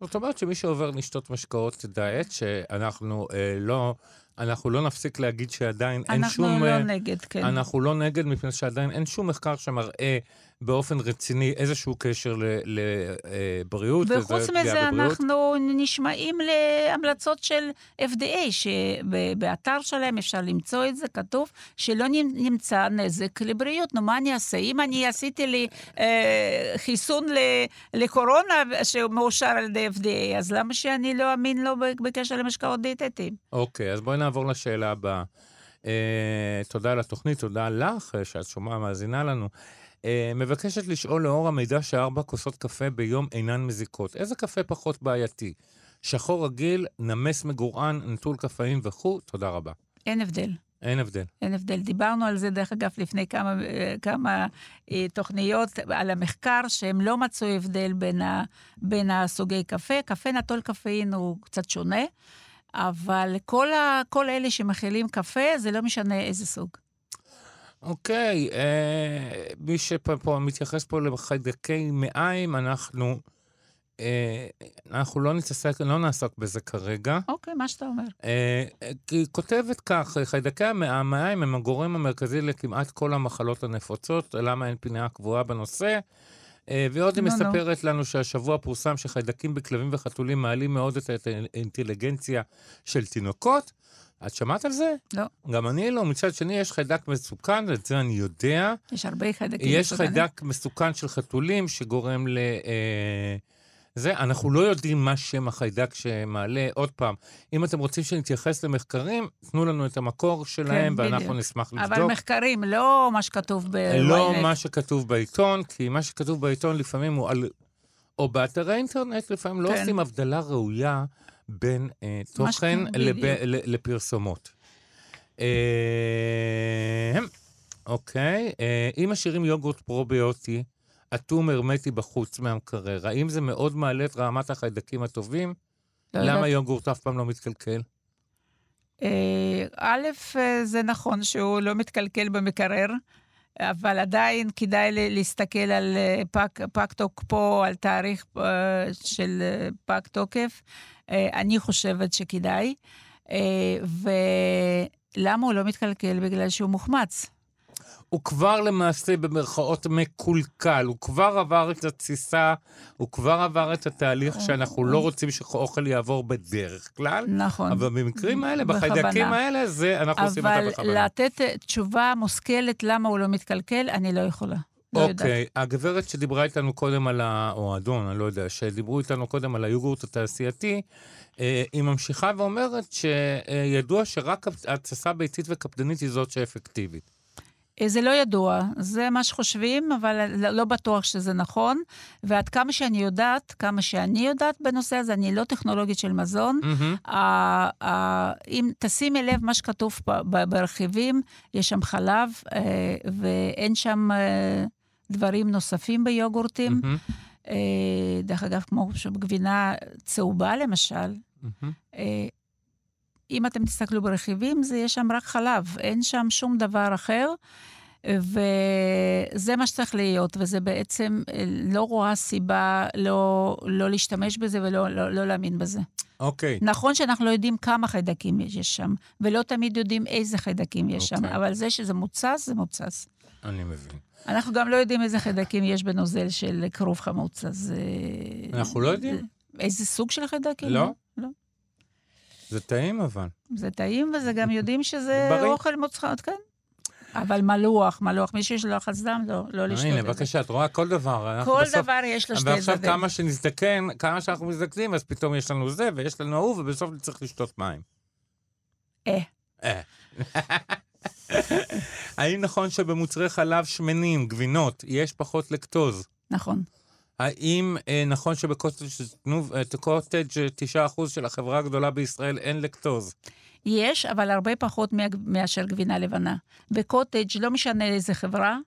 זאת אומרת שמי שעובר לשתות משקאות דיאט, שאנחנו אה, לא... אנחנו לא נפסיק להגיד שעדיין אין שום... אנחנו לא אה, נגד, כן. אנחנו לא נגד, מפני שעדיין אין שום מחקר שמראה באופן רציני איזשהו קשר לבריאות. וחוץ מזה, אנחנו נשמעים להמלצות של FDA, שבאתר שלהם אפשר למצוא את זה, כתוב שלא נמצא נזק לבריאות. נו, מה אני אעשה? אם אני עשיתי לי אה, חיסון לקורונה שמאושר על ידי FDA, אז למה שאני לא אאמין לו בקשר למשקאות דיאטטיים? אוקיי, אז בואי נעבור לשאלה הבאה. Uh, תודה על התוכנית, תודה לך שאת שומעה, מאזינה לנו. אה, מבקשת לשאול לאור המידע שארבע כוסות קפה ביום אינן מזיקות. איזה קפה פחות בעייתי? שחור רגיל, נמס מגורען, נטול קפאים וכו', תודה רבה. אין הבדל. אין הבדל. אין הבדל. דיברנו על זה, דרך אגב, לפני כמה, אה, כמה אה, תוכניות על המחקר, שהם לא מצאו הבדל בין, ה, בין הסוגי קפה. קפה נטול קפאין הוא קצת שונה, אבל כל, ה, כל אלה שמכילים קפה, זה לא משנה איזה סוג. אוקיי, אה, מי שפה מתייחס פה לחיידקי מעיים, אנחנו... אה, אנחנו לא נתעסק, לא נעסוק בזה כרגע. אוקיי, מה שאתה אומר. אה, היא כותבת כך, חיידקי המעיים הם הגורם המרכזי לכמעט כל המחלות הנפוצות, למה אין פינה קבועה בנושא. אה, ועוד היא לא, לא. מספרת לנו שהשבוע פורסם שחיידקים בכלבים וחתולים מעלים מאוד את האינטליגנציה של תינוקות. את שמעת על זה? לא. גם אני לא. מצד שני, יש חיידק מסוכן, את זה אני יודע. יש הרבה חיידקים יש מסוכנים. יש חיידק מסוכן של חתולים שגורם ל... אה, זה, אנחנו לא יודעים מה שם החיידק שמעלה. עוד פעם, אם אתם רוצים שנתייחס למחקרים, תנו לנו את המקור שלהם, כן, ואנחנו בדיוק. נשמח לבדוק. אבל מחקרים, לא מה שכתוב ב... לא מה שכתוב בעיתון, כי מה שכתוב בעיתון לפעמים הוא על... או באתרי האינטרנט, לפעמים לא כן. לא עושים הבדלה ראויה בין אה, תוכן לב, לפרסומות. אה, אוקיי, אה, אם משאירים יוגורט פרוביוטי, אטום הרמטי בחוץ מהמקרר, האם זה מאוד מעלה את רמת החיידקים הטובים? לא למה יודעת. יוגורט אף פעם לא מתקלקל? אה, א', אה, זה נכון שהוא לא מתקלקל במקרר. אבל עדיין כדאי להסתכל על אה, פג, פג תוקפו, על תאריך של פג תוקף. אני חושבת שכדאי. ולמה הוא לא מתקלקל? בגלל שהוא מוחמץ. הוא כבר למעשה במרכאות מקולקל, הוא כבר עבר את התסיסה, הוא כבר עבר את התהליך שאנחנו לא רוצים שאוכל יעבור בדרך כלל. נכון. אבל במקרים האלה, בחיידקים האלה, זה, אנחנו עושים אותה בכוונה. אבל לתת תשובה מושכלת למה הוא לא מתקלקל, אני לא יכולה. לא יודעת. אוקיי, הגברת שדיברה איתנו קודם על ה... או האדון, אני לא יודע, שדיברו איתנו קודם על היוגורט התעשייתי, אה, היא ממשיכה ואומרת שידוע שרק התססה ביתית וקפדנית היא זאת שאפקטיבית. אה, זה לא ידוע, זה מה שחושבים, אבל לא, לא בטוח שזה נכון. ועד כמה שאני יודעת, כמה שאני יודעת בנושא הזה, אני לא טכנולוגית של מזון. ה- אם תשימי לב מה שכתוב ברכיבים, יש שם חלב אה, ואין שם דברים נוספים ביוגורטים. מהמם. אה, דרך אגב, כמו גבינה צהובה למשל, מהמם. אה, אם אתם תסתכלו ברכיבים, זה יש שם רק חלב, אין שם שום דבר אחר. וזה מה שצריך להיות, וזה בעצם, אה, לא רואה סיבה לא, לא להשתמש בזה ולא לא, לא להאמין בזה. אוקיי. נכון שאנחנו לא יודעים כמה חיידקים יש שם, ולא תמיד יודעים איזה חיידקים יש שם, אוקיי. אבל זה שזה מוצס, זה מוצס. אני מבין. אנחנו גם לא יודעים איזה חיידקים יש בנוזל של כרוב חמוץ, אז... אה, אנחנו לא יודעים? איזה סוג של חיידקים? לא? לא. זה טעים אבל. זה טעים, וזה גם יודעים שזה בריא. אוכל מוצחת, כן. אבל מלוח, מלוח, מי שיש לו לחץ דם, לא, לא לשתות הנה, את זה. בבקשה, את רואה כל דבר. כל בסוף- דבר יש לו שתי ועכשיו צדדים. כמה שנזדקן, כמה שאנחנו מזדקנים, אז פתאום יש לנו זה ויש לנו ההוא, ובסוף נצטרך לשתות מים. אה. אה. האם נכון שבמוצרי חלב שמנים, גבינות, יש פחות לקטוז? נכון. האם אה, נכון שבקוטג' תנוב- אה, קוטג' 9% של החברה הגדולה בישראל אין לקטוז? יש, אבל הרבה פחות מאשר גבינה לבנה. בקוטג', לא משנה איזה חברה,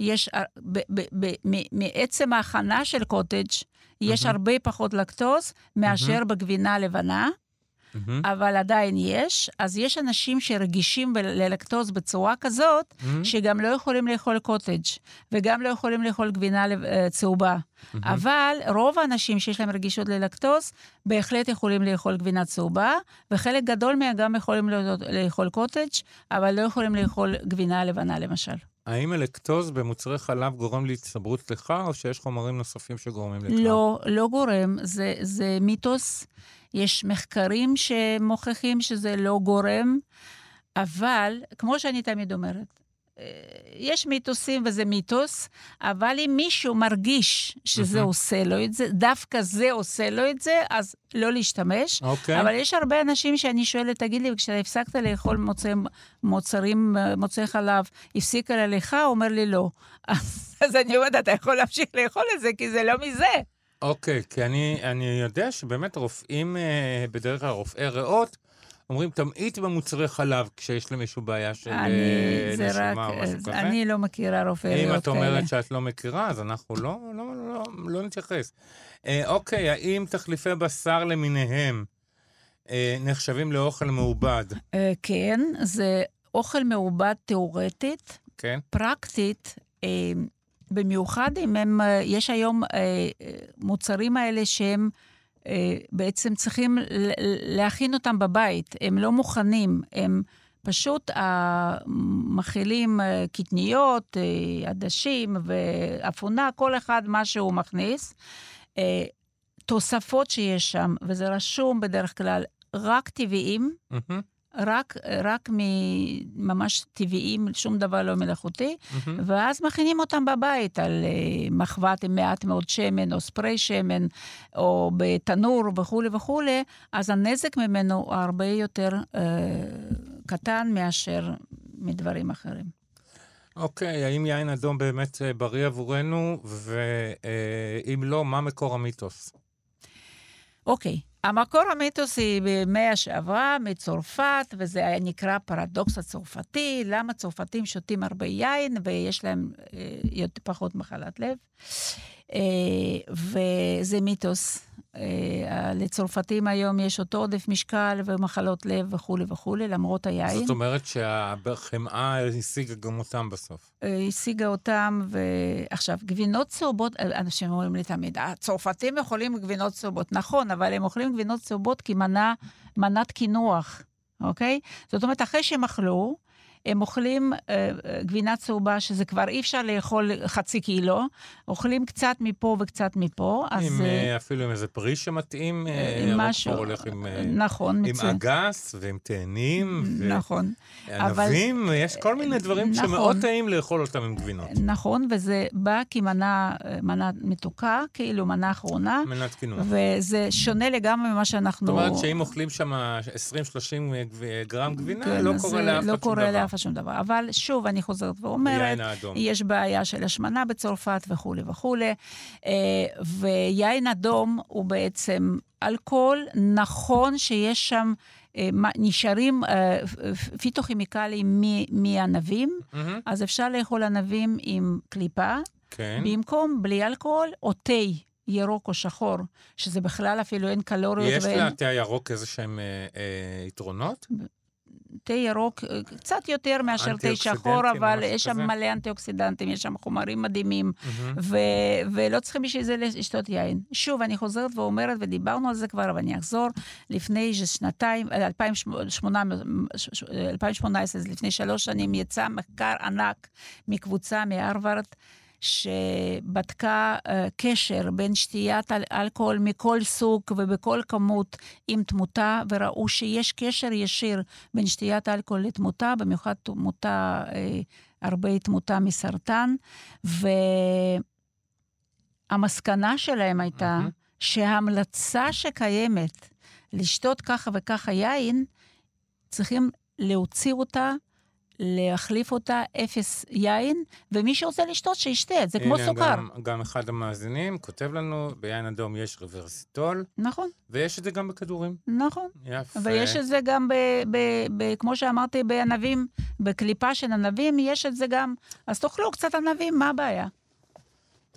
יש, הר- ב- ב- ב- מ- מעצם ההכנה של קוטג', יש מהמם. הרבה פחות לקטוז מאשר בגבינה לבנה, מהמם, אבל עדיין יש. אז יש אנשים שרגישים ללקטוז בצורה כזאת, מהמם, שגם לא יכולים לאכול קוטג' וגם לא יכולים לאכול גבינה אה, צהובה. מהמם. אבל רוב האנשים שיש להם רגישות ללקטוז, בהחלט יכולים לאכול גבינה צהובה, וחלק גדול מהם גם יכולים לא- לאכול קוטג', אבל לא יכולים לאכול גבינה לבנה למשל. האם הלקטוז במוצרי חלב גורם להצטברות סליחה, או שיש חומרים נוספים שגורמים לכך? לא, לא גורם, זה, זה מיתוס. יש מחקרים שמוכיחים שזה לא גורם, אבל, כמו שאני תמיד אומרת, יש מיתוסים וזה מיתוס, אבל אם מישהו מרגיש שזה מהמם. עושה לו את זה, דווקא זה עושה לו את זה, אז לא להשתמש. אוקיי. אבל יש הרבה אנשים שאני שואלת, תגיד לי, כשאתה הפסקת לאכול מוצרי, מוצרים, אה, מוצרי חלב, הפסיק לך? הוא אומר לי, לא. אז, אני אומרת, אתה יכול להמשיך לאכול את זה, כי זה לא מזה. אוקיי, כי אני, אני יודע שבאמת רופאים, אה, בדרך כלל רופאי ריאות, אומרים, תמעיט במוצרי חלב כשיש למישהו בעיה של אה, נשימה או משהו אז כזה. אני לא מכירה ריאות אם. את אומרת שאת לא מכירה, אז אנחנו לא, לא, לא, לא נתייחס. אה, אוקיי, האם תחליפי בשר למיניהם אה, נחשבים לאוכל מעובד? אה, כן, זה אוכל מעובד תיאורטית, כן? פרקטית, אה, במיוחד אם הם, אה, יש היום אה, אה, מוצרים האלה שהם אה, בעצם צריכים להכין אותם בבית, הם לא מוכנים, הם פשוט אה, מכילים אה, קטניות, אה, עדשים ואפונה, כל אחד מה שהוא מכניס. אה, תוספות שיש שם, וזה רשום בדרך כלל רק טבעיים, מהמם, רק, רק ממש טבעיים, שום דבר לא מלאכותי, מהמם. ואז מכינים אותם בבית על אה, מחבת עם מעט מאוד שמן, או ספרי שמן, או בתנור וכולי וכולי, אז הנזק ממנו הוא הרבה יותר אה, קטן מאשר מדברים אחרים. אוקיי, האם יין אדום באמת אה, בריא עבורנו, ואם לא, מה מקור המיתוס? אוקיי, המקור המיתוס היא במאה שעברה, מצרפת, וזה נקרא פרדוקס הצרפתי, למה צרפתים שותים הרבה יין ויש להם אה, פחות מחלת לב. אה, וזה מיתוס. אה, לצרפתים היום יש אותו עודף משקל ומחלות לב וכולי וכולי, למרות היין. זאת אומרת שהחמאה השיגה גם אותם בסוף. אה, השיגה אותם, ועכשיו, גבינות צהובות, אה, אנשים אומרים לי תמיד, הצרפתים אוכלים גבינות צהובות. נכון, אבל הם אוכלים גבינות צהובות כמנה, מנת קינוח, אוקיי? זאת אומרת, אחרי שהם אכלו, הם אוכלים אה, אה, גבינה צהובה, שזה כבר אי אפשר לאכול חצי קילו, אוכלים קצת מפה וקצת מפה, אז... עם, אה, אפילו עם איזה פרי שמתאים, משהו, כבר הולך עם, נכון, עם מצוין. אגס ועם תאנים נכון. אבל- וענבים, יש כל מיני דברים נכון. שמאוד טעים לאכול אותם עם גבינות. נכון, וזה בא כמנה מנה מתוקה, כאילו מנה אחרונה, מנת קינוח. וזה שונה לגמרי ממה שאנחנו... זאת אומרת שאם אוכלים שם 20-30 גרם גבינה, כן, לא אז קורה לאף אחד לא שום דבר. שום דבר. אבל שוב, אני חוזרת ואומרת. יש בעיה של השמנה בצרפת וכולי וכולי, אה, ויין אדום הוא בעצם אלכוהול, נכון שיש שם... אה, נשארים אה, פיתוכימיקלים מענבים, אז אפשר לאכול ענבים עם קליפה, כן. במקום בלי אלכוהול, או תה ירוק או שחור, שזה בכלל אפילו אין קלוריות יש ואין... לתה הירוק איזה שהם אה, אה, יתרונות? תה ירוק אה, קצת יותר מאשר תה שחור, אבל יש שם כזה? מלא אנטי-אוקסידנטים, יש שם חומרים מדהימים, מהמם. ו- ולא צריכים בשביל זה לשתות יין. שוב, אני חוזרת ואומרת, ודיברנו על זה כבר, אבל אני אחזור, לפני שנתיים, אה, 2018, 2018, אז לפני שלוש שנים, יצא מחקר ענק מקבוצה מהרווארד, שבדקה uh, קשר בין שתיית אל- אלכוהול מכל סוג ובכל כמות עם תמותה, וראו שיש קשר ישיר בין שתיית אלכוהול לתמותה, במיוחד תמותה, uh, הרבה תמותה מסרטן, והמסקנה שלהם הייתה. שההמלצה שקיימת לשתות ככה וככה יין, צריכים להוציא אותה, להחליף אותה אפס יין, ומי שרוצה לשתות, שישתה, זה כמו הנה, סוכר. גם, גם אחד המאזינים כותב לנו, ביין אדום יש רוורסיטול, נכון, ויש את זה גם בכדורים. נכון. יפה. ויש את זה גם, ב, ב, ב, כמו שאמרתי, בענבים, בקליפה של ענבים, יש את זה גם. אז תאכלו קצת ענבים, מה הבעיה?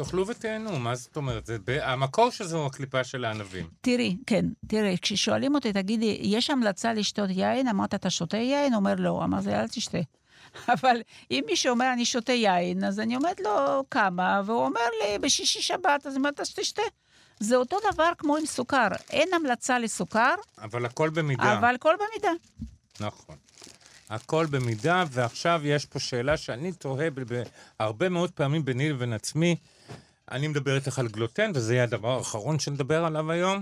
תאכלו ותהנו, מה זאת אומרת? זה, ב- המקור של זה הוא הקליפה של הענבים. תראי, כן, תראי, כששואלים אותי, תגידי, יש המלצה לשתות יין? אמרת, אתה שותה יין? אומר, לא. אמרתי, אל תשתה. אבל אם מישהו אומר, אני שותה יין, אז אני אומרת לו, כמה? והוא אומר לי, בשישי שבת, אז אני אומרת, אז תשתה. זה אותו דבר כמו עם סוכר. אין המלצה לסוכר, אבל הכל במידה. אבל כל במידה. נכון. הכל במידה, ועכשיו יש פה שאלה שאני תוהה בהרבה מאוד פעמים ביני לבין עצמי. אני מדבר איתך על גלוטן, וזה יהיה הדבר האחרון שנדבר עליו היום.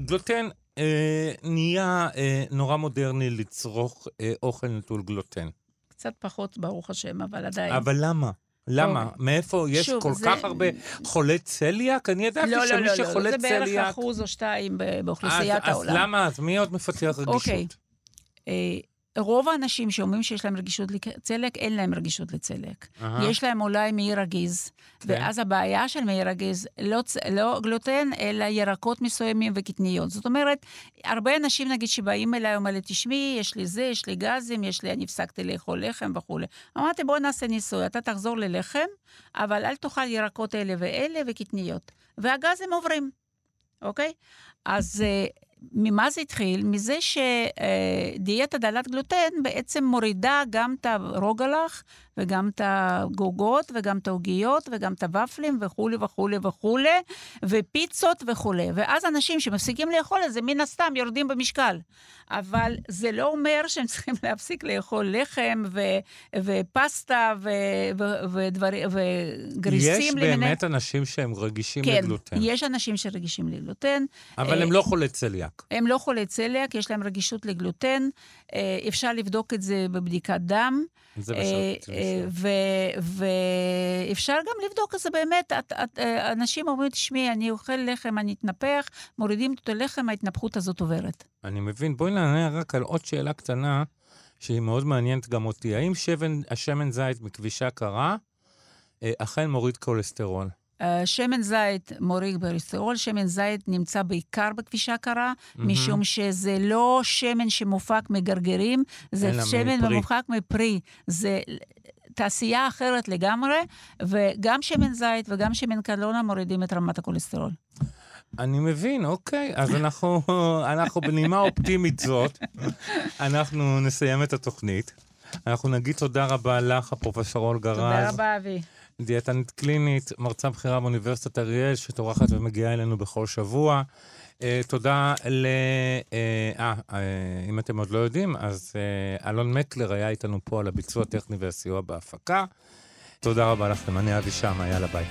גלוטן אה, נהיה אה, נורא מודרני לצרוך אה, אוכל נטול גלוטן. קצת פחות, ברוך השם, אבל עדיין. אבל למה? למה? אוקיי. מאיפה יש שוב, כל זה- כך הרבה חולי צליאק? אני ידעתי לא, לא, שמי לא, לא, שחולה זה בערך צליאק... אחוז או שתיים אז, באוכלוסיית אז העולם. למה? אז מי עוד מפתח רגישות? אוקיי. אה, רוב האנשים שאומרים שיש להם רגישות לצליאק, אין להם רגישות לצליאק. אהה. יש להם אולי מעי רגיז, כן. ואז הבעיה של מעי רגיז, לא, לא גלוטן, אלא ירקות מסוימים וקטניות. זאת אומרת, הרבה אנשים, נגיד, שבאים אליי, אומרים לי, תשמעי, יש לי זה, יש לי גזים, יש לי, אני הפסקתי לאכול לחם וכולי. אמרתי, בוא נעשה ניסוי, אתה תחזור ללחם, אבל אל תאכל ירקות אלה ואלה וקטניות. והגזים עוברים, אוקיי? אז אה, ממה זה התחיל? מזה שדיאטה דלת גלוטן בעצם מורידה גם את הרוגלח, וגם את הגוגות, וגם את העוגיות, וגם את הוואפלים, וכולי וכולי וכולי, ופיצות וכולי. ואז אנשים שמפסיקים לאכול את זה, מן הסתם יורדים במשקל. אבל זה לא אומר שהם צריכים להפסיק לאכול לחם ו- ופסטה ו- ו- ודברים, וגריסים יש למיניהם. באמת אנשים שהם רגישים כן, לגלוטן, יש אנשים שרגישים לגלוטן. אבל אה, הם לא חולי צליאק. הם לא חולי צליאק, יש להם רגישות לגלוטן. אה, אפשר לבדוק את זה בבדיקת דם. זה מה אה, ואפשר גם לבדוק את זה באמת. את, את, אה, אנשים אומרים, תשמעי, אני אוכל לחם, אני אתנפח, מורידים את הלחם, ההתנפחות הזאת עוברת. אני מבין. בואי נענה רק על עוד שאלה קטנה, שהיא מאוד מעניינת גם אותי. האם שמן, השמן זית מכבישה קרה אה, אכן מוריד כולסטרול? שמן זית מוריד כולסטרול, שמן זית נמצא בעיקר בכבישה קרה, מהמם. משום שזה לא שמן שמופק מגרגרים, זה שמן. מופק מפרי. זה תעשייה אחרת לגמרי, וגם שמן זית וגם שמן קלונה מורידים את רמת הכולסטרול. אני מבין, אוקיי. אז אנחנו, אנחנו בנימה אופטימית זאת, אנחנו נסיים את התוכנית. אנחנו נגיד תודה רבה לך, הפרופסור אולגה רז. תודה רבה, אבי. דיאטנית קלינית, מרצה בכירה באוניברסיטת אריאל, שטורחת ומגיעה אלינו בכל שבוע. Uh, תודה ל... אה, uh, uh, אם אתם עוד לא יודעים, אז אלון מקלר היה איתנו פה על הביצוע הטכני והסיוע בהפקה. תודה רבה לכם, אני אבי שמה, יאללה ביי.